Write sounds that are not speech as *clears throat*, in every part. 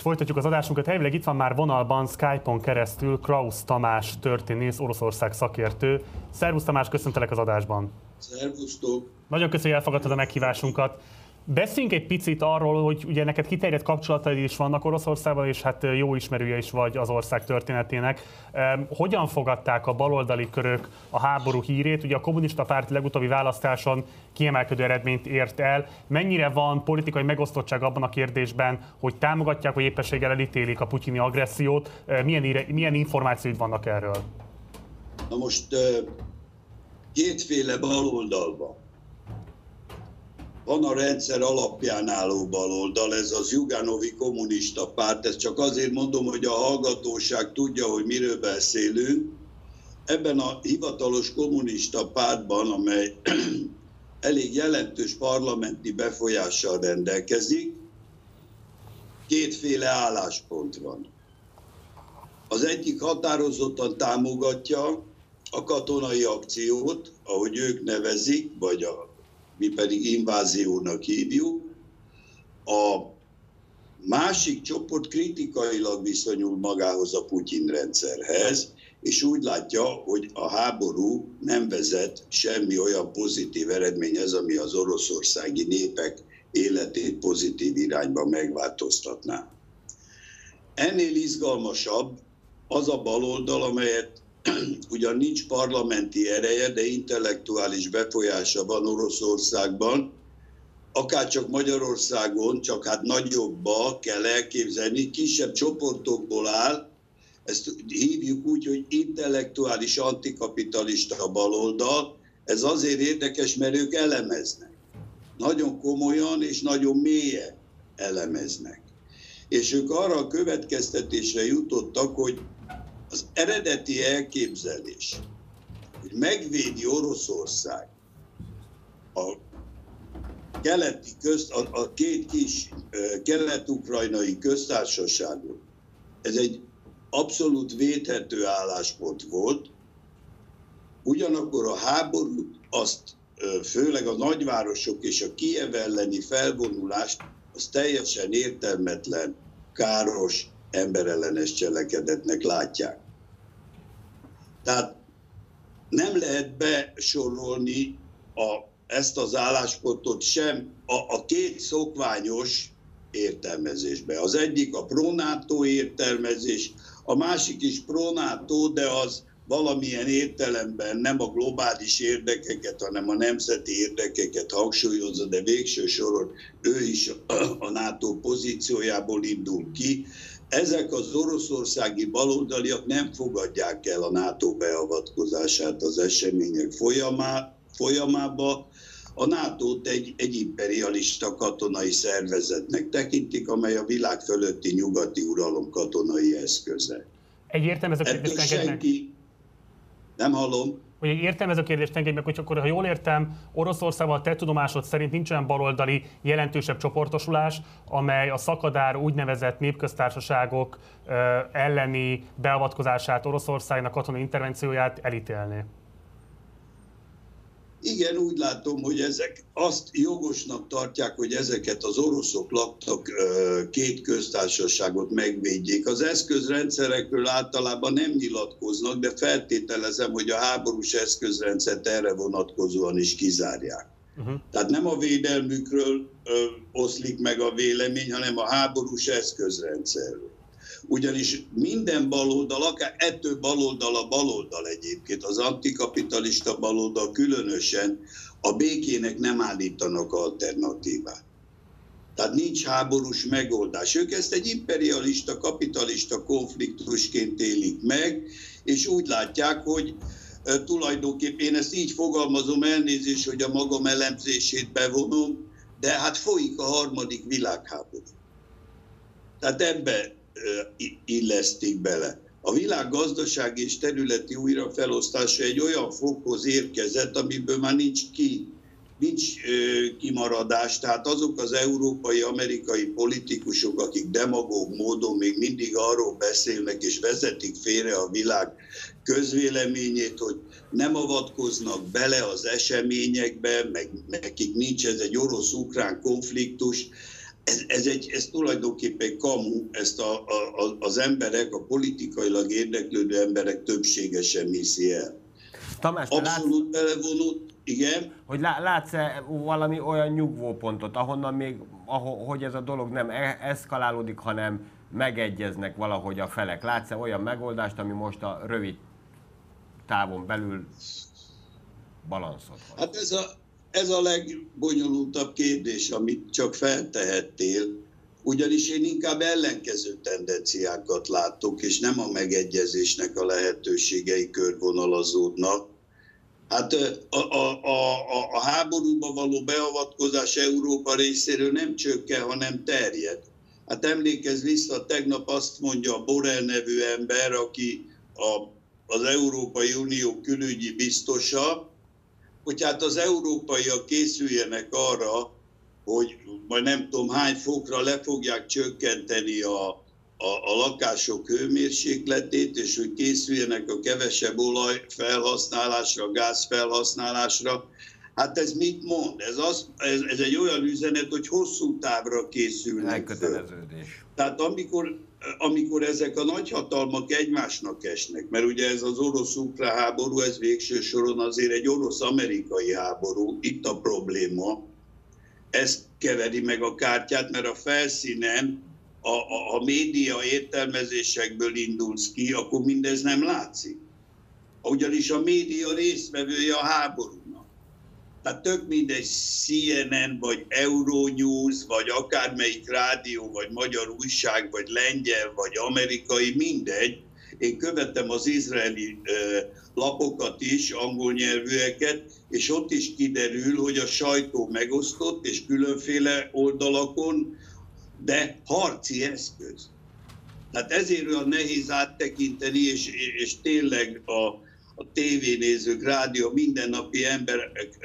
és folytatjuk az adásunkat. Helyileg itt van már vonalban Skype-on keresztül Kraus Tamás történész, Oroszország szakértő. Szervusz Tamás, köszöntelek az adásban. Szervusztok. Nagyon köszönjük, hogy elfogadtad a meghívásunkat. Beszéljünk egy picit arról, hogy ugye neked kiterjedt kapcsolataid is vannak Oroszországban, és hát jó ismerője is vagy az ország történetének. Hogyan fogadták a baloldali körök a háború hírét? Ugye a kommunista párt legutóbbi választáson kiemelkedő eredményt ért el. Mennyire van politikai megosztottság abban a kérdésben, hogy támogatják, vagy éppenséggel elítélik a putyini agressziót? Milyen, milyen információid vannak erről? Na most kétféle baloldal van van a rendszer alapján álló baloldal, ez az Juganovi kommunista párt, ezt csak azért mondom, hogy a hallgatóság tudja, hogy miről beszélünk. Ebben a hivatalos kommunista pártban, amely *clears throat* elég jelentős parlamenti befolyással rendelkezik, kétféle álláspont van. Az egyik határozottan támogatja a katonai akciót, ahogy ők nevezik, vagy a mi pedig inváziónak hívjuk. A másik csoport kritikailag viszonyul magához a Putyin rendszerhez, és úgy látja, hogy a háború nem vezet semmi olyan pozitív eredményhez, ami az oroszországi népek életét pozitív irányba megváltoztatná. Ennél izgalmasabb az a baloldal, amelyet *clears throat* ugyan nincs parlamenti ereje, de intellektuális befolyása van Oroszországban, akár csak Magyarországon, csak hát nagyobba kell elképzelni, kisebb csoportokból áll, ezt hívjuk úgy, hogy intellektuális antikapitalista baloldal, ez azért érdekes, mert ők elemeznek. Nagyon komolyan és nagyon mélyen elemeznek. És ők arra a következtetésre jutottak, hogy az eredeti elképzelés, hogy megvédi Oroszország a keleti közt, a, a két kis kelet-ukrajnai köztársaságot, ez egy abszolút védhető álláspont volt, ugyanakkor a háborút azt főleg a nagyvárosok és a Kiev elleni felvonulást, az teljesen értelmetlen, káros, emberellenes cselekedetnek látják. Tehát nem lehet besorolni a, ezt az álláspontot sem a, a két szokványos értelmezésbe. Az egyik a pronátó értelmezés, a másik is pronátó, de az valamilyen értelemben nem a globális érdekeket, hanem a nemzeti érdekeket hangsúlyozza, de végső soron ő is a NATO pozíciójából indul ki ezek az oroszországi baloldaliak nem fogadják el a NATO beavatkozását az események folyamá, folyamába. A nato egy, egy imperialista katonai szervezetnek tekintik, amely a világ fölötti nyugati uralom katonai eszköze. Egyértelmű ez a senki... Nem hallom hogy értem ez a kérdést, engedj meg, hogy akkor, ha jól értem, Oroszországban te tudomásod szerint nincs olyan baloldali jelentősebb csoportosulás, amely a szakadár úgynevezett népköztársaságok elleni beavatkozását, Oroszországnak katonai intervencióját elítélné. Igen, úgy látom, hogy ezek azt jogosnak tartják, hogy ezeket az oroszok laktak két köztársaságot megvédjék. Az eszközrendszerekről általában nem nyilatkoznak, de feltételezem, hogy a háborús eszközrendszert erre vonatkozóan is kizárják. Uh-huh. Tehát nem a védelmükről ö, oszlik meg a vélemény, hanem a háborús eszközrendszerről ugyanis minden baloldal, akár ettől baloldal a baloldal egyébként, az antikapitalista baloldal különösen a békének nem állítanak alternatívát. Tehát nincs háborús megoldás. Ők ezt egy imperialista, kapitalista konfliktusként élik meg, és úgy látják, hogy tulajdonképpen én ezt így fogalmazom, elnézést, hogy a magam elemzését bevonom, de hát folyik a harmadik világháború. Tehát ebbe illesztik bele. A világ gazdasági és területi újrafelosztása egy olyan fokhoz érkezett, amiből már nincs ki, nincs kimaradás, tehát azok az európai, amerikai politikusok, akik demagóg módon még mindig arról beszélnek és vezetik félre a világ közvéleményét, hogy nem avatkoznak bele az eseményekbe, meg nekik nincs ez egy orosz-ukrán konfliktus, ez, ez, egy, ez tulajdonképpen kamu, ezt a, a, az emberek, a politikailag érdeklődő emberek többsége sem hiszi el. Tamás, Abszolút látsz, belevonult, igen. Hogy látsz-e valami olyan nyugvópontot, ahonnan még, ahol, hogy ez a dolog nem e- eszkalálódik, hanem megegyeznek valahogy a felek? Látsz-e olyan megoldást, ami most a rövid távon belül balanszot Hát ez a, ez a legbonyolultabb kérdés, amit csak feltehettél, ugyanis én inkább ellenkező tendenciákat látok, és nem a megegyezésnek a lehetőségei körvonalazódnak. Hát a, a, a, a háborúba való beavatkozás Európa részéről nem csökken, hanem terjed. Hát emlékezz vissza, tegnap azt mondja a Borrell nevű ember, aki a, az Európai Unió külügyi biztosa, hogy hát az európaiak készüljenek arra, hogy majd nem tudom hány fokra le fogják csökkenteni a, a, a lakások hőmérsékletét, és hogy készüljenek a kevesebb olaj felhasználásra, gáz felhasználásra. Hát ez mit mond? Ez, az, ez, ez egy olyan üzenet, hogy hosszú távra készülnek. Elköteleződés. Tehát amikor amikor ezek a nagyhatalmak egymásnak esnek, mert ugye ez az orosz-ukrán háború, ez végső soron azért egy orosz-amerikai háború, itt a probléma, ez keveri meg a kártyát, mert a felszínen a, a, a média értelmezésekből indulsz ki, akkor mindez nem látszik. Ugyanis a média résztvevője a háború. Tehát tök mindegy CNN, vagy Euronews, vagy akármelyik rádió, vagy magyar újság, vagy lengyel, vagy amerikai, mindegy. Én követtem az izraeli lapokat is, angol nyelvűeket, és ott is kiderül, hogy a sajtó megosztott, és különféle oldalakon, de harci eszköz. Tehát ezért olyan nehéz áttekinteni, és, és tényleg a, a tévénézők, rádió, mindennapi emberek,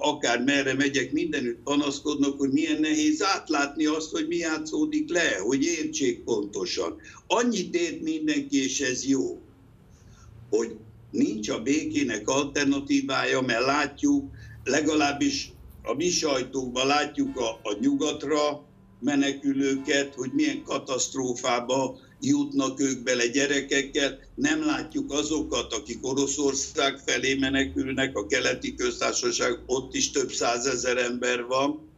akár merre megyek, mindenütt panaszkodnak, hogy milyen nehéz átlátni azt, hogy mi játszódik le, hogy értsék pontosan. Annyit ért mindenki, és ez jó, hogy nincs a békének alternatívája, mert látjuk, legalábbis a mi sajtókban látjuk a, a nyugatra menekülőket, hogy milyen katasztrófába jutnak ők bele gyerekekkel, nem látjuk azokat, akik Oroszország felé menekülnek, a keleti köztársaság, ott is több százezer ember van.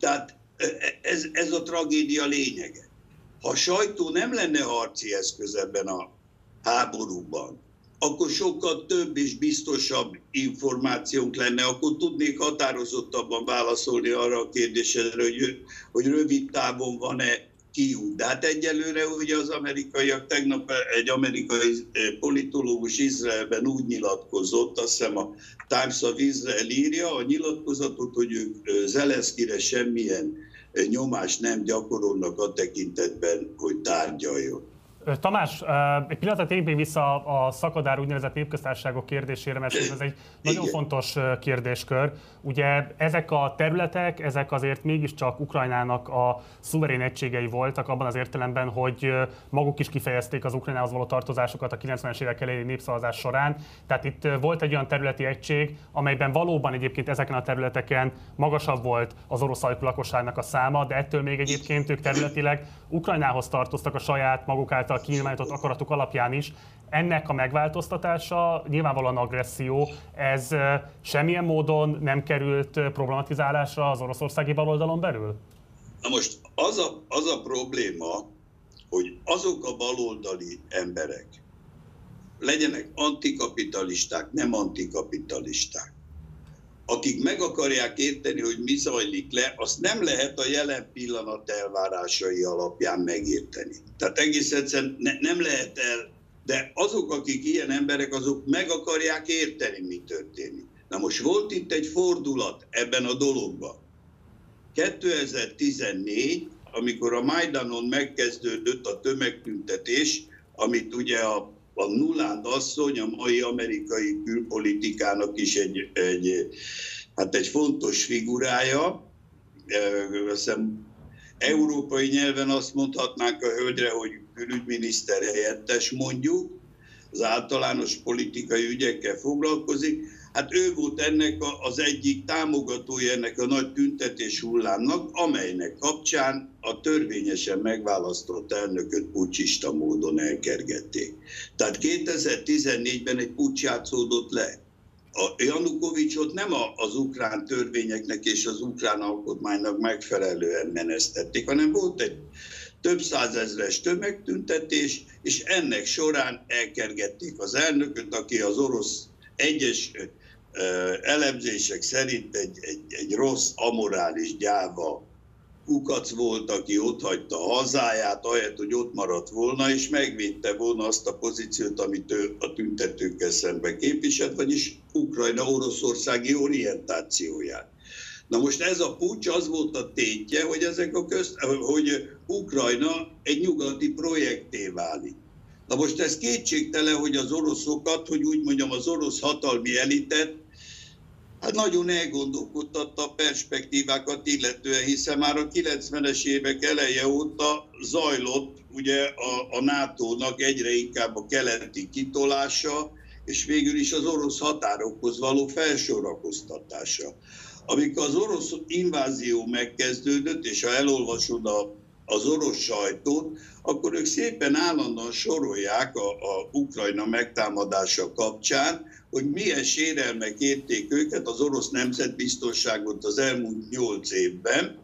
Tehát e, ez, ez a tragédia lényege. Ha a sajtó nem lenne harci eszköz ebben a háborúban, akkor sokkal több és biztosabb információnk lenne, akkor tudnék határozottabban válaszolni arra a kérdésre, hogy, hogy rövid távon van-e kiút. De hát egyelőre ugye az amerikaiak, tegnap egy amerikai eh, politológus Izraelben úgy nyilatkozott, azt hiszem a Times of Israel írja a nyilatkozatot, hogy ők eh, Zelenszkire semmilyen eh, nyomást nem gyakorolnak a tekintetben, hogy tárgyaljon. Tamás, egy pillanatot térjünk vissza a szakadár úgynevezett népköztársaságok kérdésére, mert ez egy nagyon Igen. fontos kérdéskör. Ugye ezek a területek, ezek azért mégiscsak Ukrajnának a szuverén egységei voltak abban az értelemben, hogy maguk is kifejezték az Ukrajnához való tartozásokat a 90-es évek elejé népszavazás során. Tehát itt volt egy olyan területi egység, amelyben valóban egyébként ezeken a területeken magasabb volt az orosz lakosságnak a száma, de ettől még egyébként ők területileg Ukrajnához tartoztak a saját maguk által által kinyilvánított akaratuk alapján is. Ennek a megváltoztatása nyilvánvalóan agresszió, ez semmilyen módon nem került problematizálásra az oroszországi baloldalon belül? Na most az a, az a probléma, hogy azok a baloldali emberek, legyenek antikapitalisták, nem antikapitalisták, akik meg akarják érteni, hogy mi zajlik le, azt nem lehet a jelen pillanat elvárásai alapján megérteni. Tehát egész egyszerűen ne, nem lehet el, de azok, akik ilyen emberek, azok meg akarják érteni, mi történik. Na most volt itt egy fordulat ebben a dologban. 2014, amikor a Majdanon megkezdődött a tömegtüntetés, amit ugye a a Nuland asszony, a mai amerikai külpolitikának is egy, egy, hát egy fontos figurája. Hiszem, európai nyelven azt mondhatnánk a hölgyre, hogy külügyminiszter helyettes mondjuk, az általános politikai ügyekkel foglalkozik. Hát ő volt ennek az egyik támogatója ennek a nagy tüntetés hullámnak, amelynek kapcsán a törvényesen megválasztott elnököt pucsista módon elkergették. Tehát 2014-ben egy pucs játszódott le. A Janukovicsot nem az ukrán törvényeknek és az ukrán alkotmánynak megfelelően menesztették, hanem volt egy több százezres tömegtüntetés, és ennek során elkergették az elnököt, aki az orosz egyes elemzések szerint egy, egy, egy rossz, amorális gyáva kukac volt, aki ott hagyta a hazáját, ahelyett, hogy ott maradt volna, és megvédte volna azt a pozíciót, amit ő a tüntetőkkel szemben képviselt, vagyis Ukrajna-Oroszországi orientációját. Na most ez a pucs az volt a tétje, hogy, ezek a közt, hogy Ukrajna egy nyugati projekté válik. Na most ez kétségtelen, hogy az oroszokat, hogy úgy mondjam, az orosz hatalmi elitet hát nagyon elgondolkodtatta a perspektívákat illetően, hiszen már a 90-es évek eleje óta zajlott ugye a, a NATO-nak egyre inkább a keleti kitolása, és végül is az orosz határokhoz való felsorakoztatása. Amikor az orosz invázió megkezdődött, és ha elolvasod a, az orosz sajtót, akkor ők szépen állandóan sorolják a, a Ukrajna megtámadása kapcsán, hogy milyen sérelmek érték őket az orosz nemzetbiztonságot az elmúlt nyolc évben,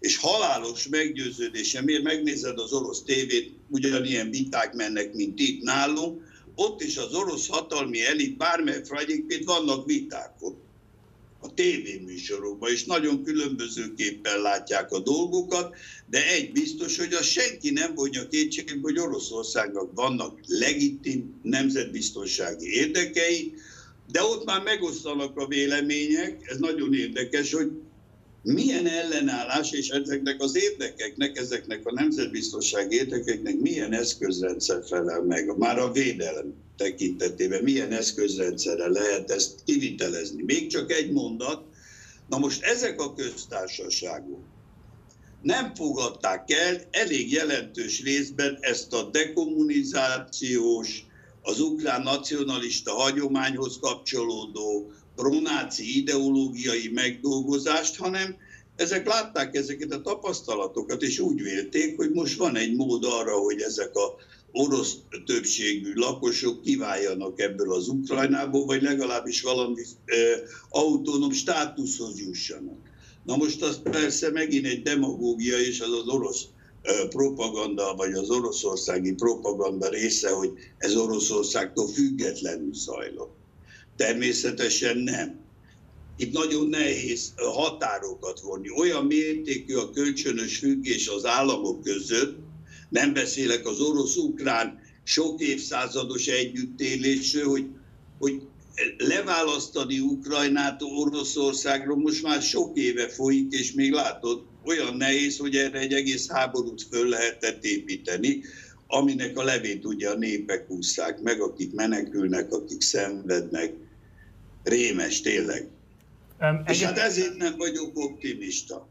és halálos meggyőződése, miért? Megnézed az orosz tévét, ugyanilyen viták mennek, mint itt nálunk, ott is az orosz hatalmi elit, bármely egyébként vannak viták ott a tévéműsorokban, és nagyon különbözőképpen látják a dolgokat, de egy biztos, hogy a senki nem vonja kétségbe, hogy Oroszországnak vannak legitim nemzetbiztonsági érdekei, de ott már megosztanak a vélemények, ez nagyon érdekes, hogy milyen ellenállás, és ezeknek az érdekeknek, ezeknek a nemzetbiztonsági érdekeknek milyen eszközrendszer felel meg, már a védelem tekintetében, milyen eszközrendszerre lehet ezt kivitelezni. Még csak egy mondat, na most ezek a köztársaságok nem fogadták el elég jelentős részben ezt a dekommunizációs, az ukrán nacionalista hagyományhoz kapcsolódó pronáci ideológiai megdolgozást, hanem ezek látták ezeket a tapasztalatokat, és úgy vélték, hogy most van egy mód arra, hogy ezek a orosz többségű lakosok kiváljanak ebből az Ukrajnából, vagy legalábbis valami e, autonóm státuszhoz jussanak. Na most az persze megint egy demagógia, és az az orosz propaganda, vagy az oroszországi propaganda része, hogy ez Oroszországtól függetlenül zajlott. Természetesen nem. Itt nagyon nehéz határokat vonni. Olyan mértékű a kölcsönös függés az államok között, nem beszélek az orosz-ukrán sok évszázados együttélésről, hogy, hogy leválasztani Ukrajnát Oroszországról most már sok éve folyik, és még látod, olyan nehéz, hogy erre egy egész háborút föl lehetett építeni, aminek a levét ugye a népek ússzák meg, akik menekülnek, akik szenvednek. Rémes, tényleg. Um, és hát ezért nem vagyok optimista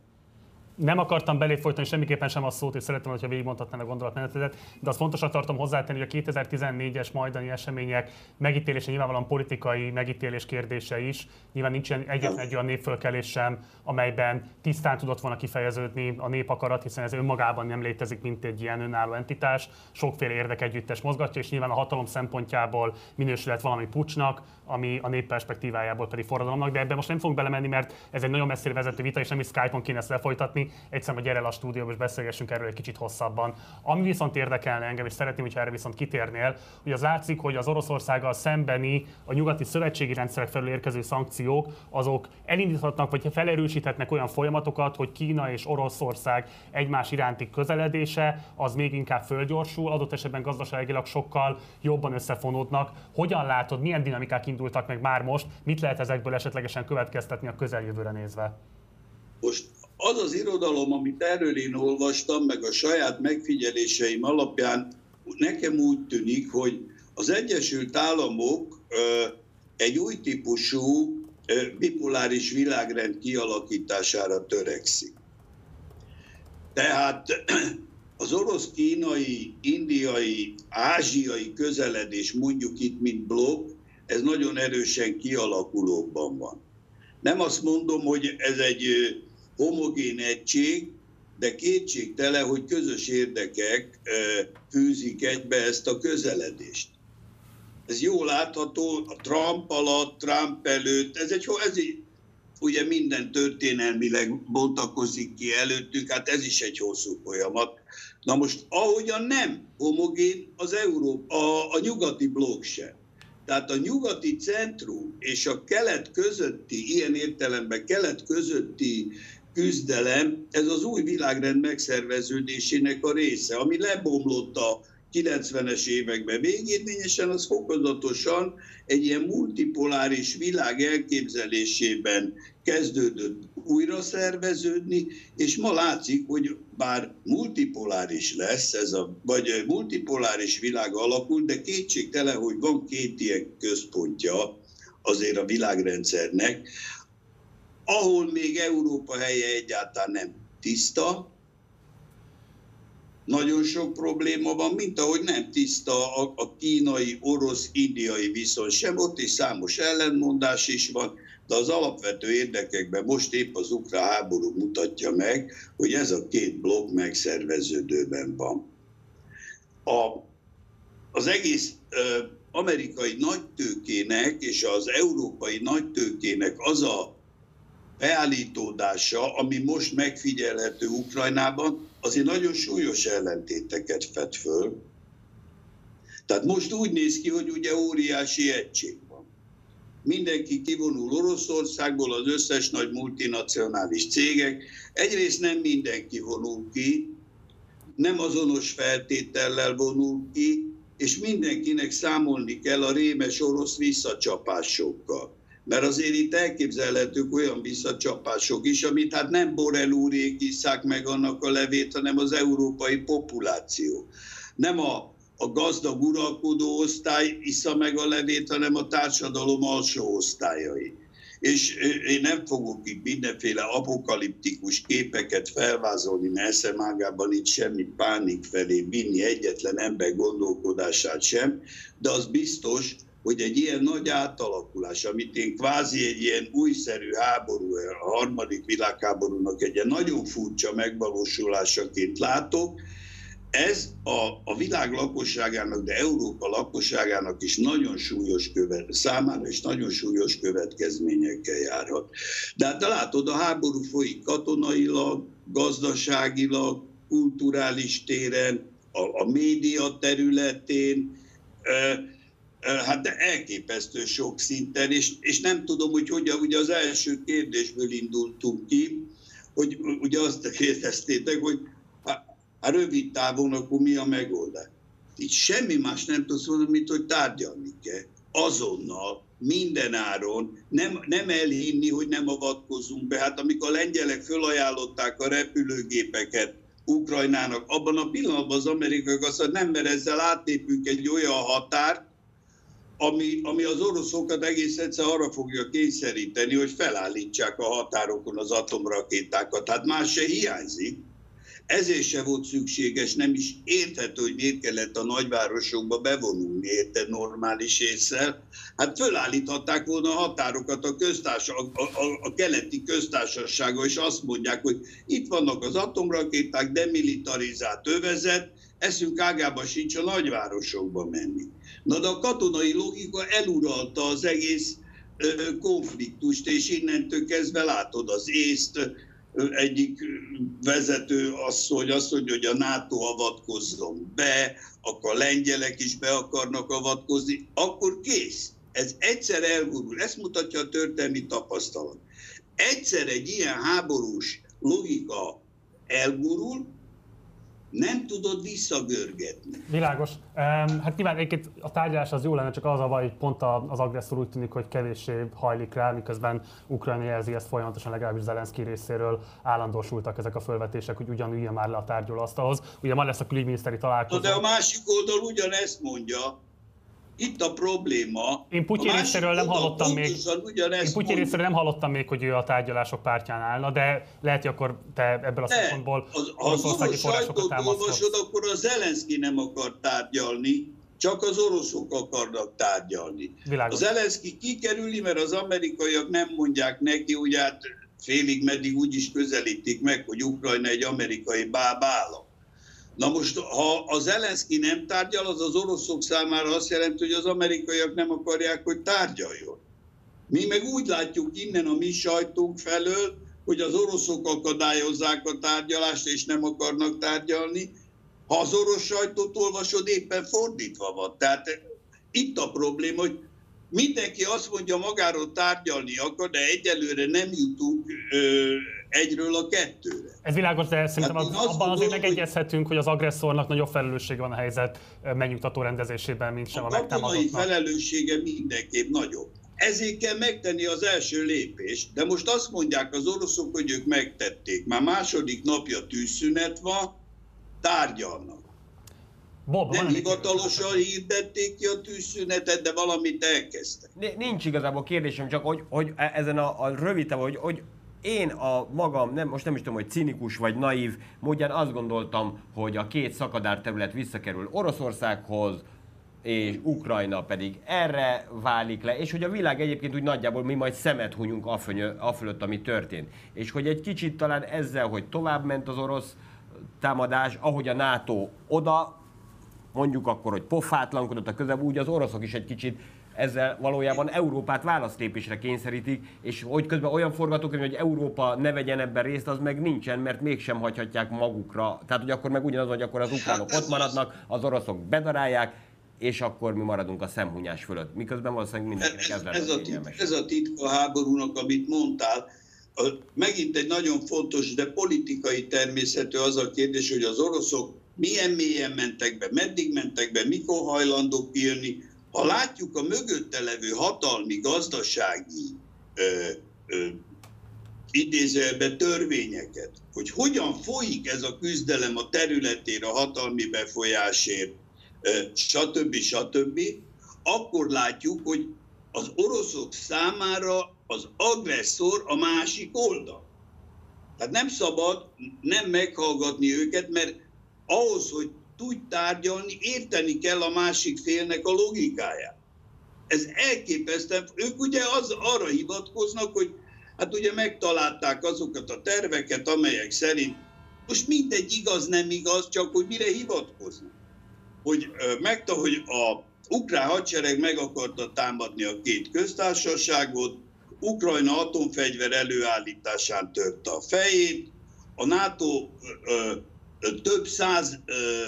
nem akartam belé folytani semmiképpen sem a szót, és szeretem, hogyha végigmondhatnám a gondolatmenetedet, de azt fontosnak tartom hozzátenni, hogy a 2014-es majdani események megítélése nyilvánvalóan politikai megítélés kérdése is. Nyilván nincs egyetlen egy olyan népfölkelés sem, amelyben tisztán tudott volna kifejeződni a népakarat, hiszen ez önmagában nem létezik, mint egy ilyen önálló entitás. Sokféle érdekegyüttes mozgatja, és nyilván a hatalom szempontjából minősülhet valami pucsnak, ami a nép perspektívájából pedig forradalomnak, de ebben most nem fogunk belemenni, mert ez egy nagyon messzire vezető vita, és nem is Skype-on kéne ezt lefolytatni. Egyszerűen, hogy gyere el a stúdióba, és beszélgessünk erről egy kicsit hosszabban. Ami viszont érdekelne engem, és szeretném, hogyha erre viszont kitérnél, hogy az látszik, hogy az Oroszországgal szembeni a nyugati szövetségi rendszerek felül érkező szankciók, azok elindíthatnak, vagy felerősíthetnek olyan folyamatokat, hogy Kína és Oroszország egymás iránti közeledése az még inkább fölgyorsul, adott esetben gazdaságilag sokkal jobban összefonódnak. Hogyan látod, milyen dinamikák indultak meg már most, mit lehet ezekből esetlegesen következtetni a közeljövőre nézve? Most az az irodalom, amit erről én olvastam, meg a saját megfigyeléseim alapján nekem úgy tűnik, hogy az Egyesült Államok egy új típusú bipoláris világrend kialakítására törekszik. Tehát *clears throat* az orosz-kínai, indiai, ázsiai közeledés mondjuk itt, mint blokk, ez nagyon erősen kialakulóban van. Nem azt mondom, hogy ez egy homogén egység, de kétségtelen, hogy közös érdekek fűzik egybe ezt a közeledést. Ez jól látható a Trump alatt, Trump előtt, ez egy, ez egy ugye minden történelmileg bontakozik ki előttünk, hát ez is egy hosszú folyamat. Na most, ahogyan nem homogén az Európa, a, a nyugati blokk sem. Tehát a nyugati centrum és a kelet közötti, ilyen értelemben kelet közötti küzdelem, ez az új világrend megszerveződésének a része, ami lebomlott a 90-es években végérvényesen, az fokozatosan egy ilyen multipoláris világ elképzelésében kezdődött újra szerveződni, és ma látszik, hogy bár multipoláris lesz, ez a, vagy multipoláris világ alakul, de kétségtelen, hogy van két ilyen központja azért a világrendszernek, ahol még Európa helye egyáltalán nem tiszta, nagyon sok probléma van, mint ahogy nem tiszta a, a kínai, orosz, indiai viszony sem, ott is számos ellentmondás is van, de az alapvető érdekekben most épp az ukrán háború mutatja meg, hogy ez a két blokk megszerveződőben van. A, az egész ö, amerikai nagytőkének és az európai nagytőkének az a beállítódása, ami most megfigyelhető Ukrajnában, azért nagyon súlyos ellentéteket fed föl. Tehát most úgy néz ki, hogy ugye óriási egység van. Mindenki kivonul Oroszországból, az összes nagy multinacionális cégek. Egyrészt nem mindenki vonul ki, nem azonos feltétellel vonul ki, és mindenkinek számolni kell a rémes orosz visszacsapásokkal mert azért itt elképzelhetők olyan visszacsapások is, amit hát nem Borrell úrék isszák meg annak a levét, hanem az európai populáció. Nem a, a gazdag uralkodó osztály issza meg a levét, hanem a társadalom alsó osztályai. És én nem fogok itt mindenféle apokaliptikus képeket felvázolni, mert eszemágában itt semmi pánik felé vinni egyetlen ember gondolkodását sem, de az biztos, hogy egy ilyen nagy átalakulás, amit én kvázi egy ilyen újszerű háború, a harmadik világháborúnak egy ilyen nagyon furcsa megvalósulásaként látok, ez a, a világ lakosságának, de Európa lakosságának is nagyon súlyos követ, számára is nagyon súlyos következményekkel járhat. De hát látod, a háború folyik katonailag, gazdaságilag, kulturális téren, a, a média területén, hát de elképesztő sok szinten, és, és nem tudom, hogy hogyan, ugye az első kérdésből indultunk ki, hogy ugye azt kérdeztétek, hogy hát rövid távon akkor mi a megoldás. Itt semmi más nem tudsz mondani, mint hogy tárgyalni kell. Azonnal, minden áron, nem, nem elhinni, hogy nem avatkozunk be. Hát amikor a lengyelek fölajánlották a repülőgépeket Ukrajnának, abban a pillanatban az amerikai azt mondta, nem, mert ezzel áttépünk egy olyan határt, ami, ami az oroszokat egész egyszer arra fogja kényszeríteni, hogy felállítsák a határokon az atomrakétákat. Tehát más se hiányzik. Ezért se volt szükséges, nem is érthető, hogy miért kellett a nagyvárosokba bevonulni, érte normális észre. Hát fölállíthatták volna a határokat a, köztársa, a, a, a keleti köztársasága, és azt mondják, hogy itt vannak az atomrakéták, demilitarizált övezet, eszünk ágában sincs a nagyvárosokba menni. Na de a katonai logika eluralta az egész konfliktust, és innentől kezdve látod az észt, egyik vezető asszony azt mondja, hogy a NATO avatkozzon be, akkor a lengyelek is be akarnak avatkozni, akkor kész. Ez egyszer elgurul. Ezt mutatja a történelmi tapasztalat. Egyszer egy ilyen háborús logika elgurul, nem tudod visszagörgetni. Világos. Hát nyilván egyébként a tárgyalás az jó lenne, csak az a baj, hogy pont az agresszor úgy tűnik, hogy kevéssé hajlik rá, miközben Ukrajna jelzi ezt folyamatosan, legalábbis Zelenszky részéről állandósultak ezek a felvetések, hogy ugyanüljön már le a tárgyalóasztalhoz. Ugye ma lesz a külügyminiszteri találkozó. De a másik oldal ugyanezt mondja, itt a probléma. Én Putyin részéről nem hallottam még. Én Putyin részéről nem hallottam még, hogy ő a tárgyalások pártján állna, de lehet, hogy akkor te ebből a szempontból az, az orosz sajtót olvasod, akkor a Zelenszky nem akar tárgyalni, Csak az oroszok akarnak tárgyalni. Világos. Az Zelenszky kikerüli, mert az amerikaiak nem mondják neki, hogy hát félig meddig úgy is közelítik meg, hogy Ukrajna egy amerikai bábállam. Na most, ha az Zelenszky nem tárgyal, az az oroszok számára azt jelenti, hogy az amerikaiak nem akarják, hogy tárgyaljon. Mi meg úgy látjuk innen a mi sajtunk felől, hogy az oroszok akadályozzák a tárgyalást, és nem akarnak tárgyalni. Ha az orosz sajtót olvasod, éppen fordítva van. Tehát itt a probléma, hogy mindenki azt mondja, magáról tárgyalni akar, de egyelőre nem jutunk egyről a kettőre. Ez világos, de szerintem Hát az, abban azért gondolom, megegyezhetünk, hogy az agresszornak nagyobb felelőssége van a helyzet megnyugtató rendezésében, mint sem a, A katonai megtámadottnak. felelőssége mindenképp nagyobb. Ezért kell megtenni az első lépést, de most azt mondják az oroszok, hogy ők megtették. Már második napja tűzszünet van, tárgyalnak. Bob, Nem hivatalosan hirdették ki a tűzszünetet, de valamit elkezdtek. Ni- Nincs igazából kérdésem, csak hogy, hogy e- ezen a, a rövid hogy, hogy én a magam, nem, most nem is tudom, hogy cinikus vagy naív módján azt gondoltam, hogy a két szakadár terület visszakerül Oroszországhoz, és Ukrajna pedig erre válik le, és hogy a világ egyébként úgy nagyjából mi majd szemet hunyunk afölött, ami történt. És hogy egy kicsit talán ezzel, hogy tovább ment az orosz támadás, ahogy a NATO oda mondjuk akkor, hogy pofátlankodott a közel, úgy az oroszok is egy kicsit ezzel valójában Európát választépésre kényszerítik, és hogy közben olyan forgatókönyv, hogy Európa ne vegyen ebben részt, az meg nincsen, mert mégsem hagyhatják magukra. Tehát, hogy akkor meg ugyanaz, hogy akkor az ukránok ott maradnak, az oroszok bedarálják, és akkor mi maradunk a szemhunyás fölött. Miközben valószínűleg mindenkinek ez, Ez, ez, a tit, ez a titka a háborúnak, amit mondtál. A- Megint egy nagyon fontos, de politikai természetű az a kérdés, hogy az oroszok milyen mélyen mentek be, meddig mentek be, mikor hajlandók írni. Ha látjuk a mögötte levő hatalmi, gazdasági ö, törvényeket, hogy hogyan folyik ez a küzdelem a területére, a hatalmi befolyásért, ö, stb. stb., akkor látjuk, hogy az oroszok számára az agresszor a másik oldal. Tehát nem szabad nem meghallgatni őket, mert ahhoz, hogy tudj tárgyalni, érteni kell a másik félnek a logikáját. Ez elképesztő. Ők ugye az, arra hivatkoznak, hogy hát ugye megtalálták azokat a terveket, amelyek szerint most mindegy igaz, nem igaz, csak hogy mire hivatkoznak. Hogy, megta, hogy a ukrán hadsereg meg akarta támadni a két köztársaságot, Ukrajna atomfegyver előállításán törte a fejét, a NATO ö, ö, több száz ö,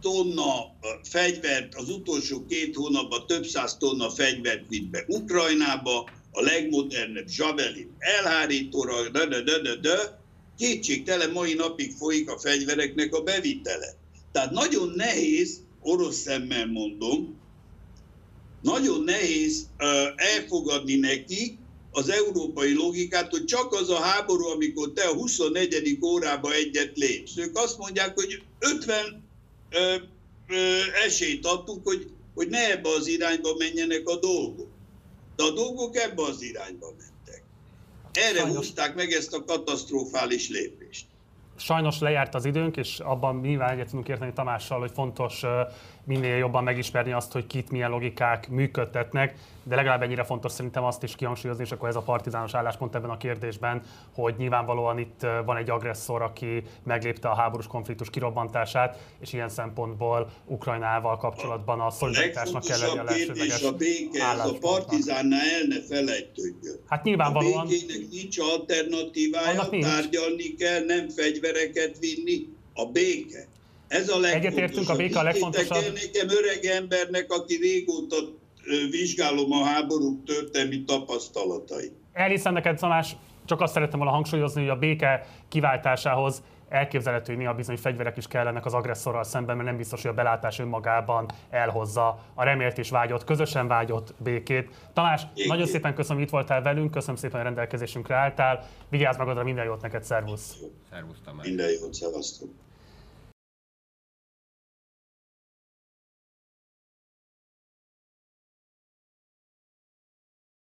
tonna fegyvert, az utolsó két hónapban több száz tonna fegyvert vitt be Ukrajnába, a legmodernebb Javelin elhárítóra, de, de, de, de, de, kétségtelen mai napig folyik a fegyvereknek a bevitele. Tehát nagyon nehéz, orosz szemmel mondom, nagyon nehéz elfogadni nekik az európai logikát, hogy csak az a háború, amikor te a 24. órába egyet lépsz. Ők azt mondják, hogy 50 ö, ö, esélyt adtunk, hogy, hogy ne ebbe az irányba menjenek a dolgok. De a dolgok ebbe az irányba mentek. Erre Sajnos. húzták meg ezt a katasztrofális lépést. Sajnos lejárt az időnk, és abban nyilván egyet tudunk érteni Tamással, hogy fontos minél jobban megismerni azt, hogy kit milyen logikák működtetnek, de legalább ennyire fontos szerintem azt is kihangsúlyozni, és akkor ez a partizános álláspont ebben a kérdésben, hogy nyilvánvalóan itt van egy agresszor, aki meglépte a háborús konfliktus kirobbantását, és ilyen szempontból Ukrajnával kapcsolatban a szolidaritásnak kell legyen a kérdés a béke, ez a partizánnál el ne felejtődjön. Hát A nyilvánvalóan békének nincs alternatívája, nincs. tárgyalni kell, nem fegyvereket vinni. A béke. Ez a. Egyetértünk, a béke a legfontosabb. el nekem öreg embernek, aki régóta vizsgálom a háborúk történelmi tapasztalatait. Elhiszem neked, Tamás, csak azt szerettem volna hangsúlyozni, hogy a béke kiváltásához elképzelhető, hogy néha bizony fegyverek is kellenek az agresszorral szemben, mert nem biztos, hogy a belátás önmagában elhozza a remélt és vágyott, közösen vágyott békét. Tamás, Igen. nagyon szépen köszönöm, hogy itt voltál velünk, köszönöm szépen, hogy rendelkezésünkre álltál. Vigyázz magadra, minden jót neked, szervusz! Szervusz Tamás. Minden jót, szevasztok.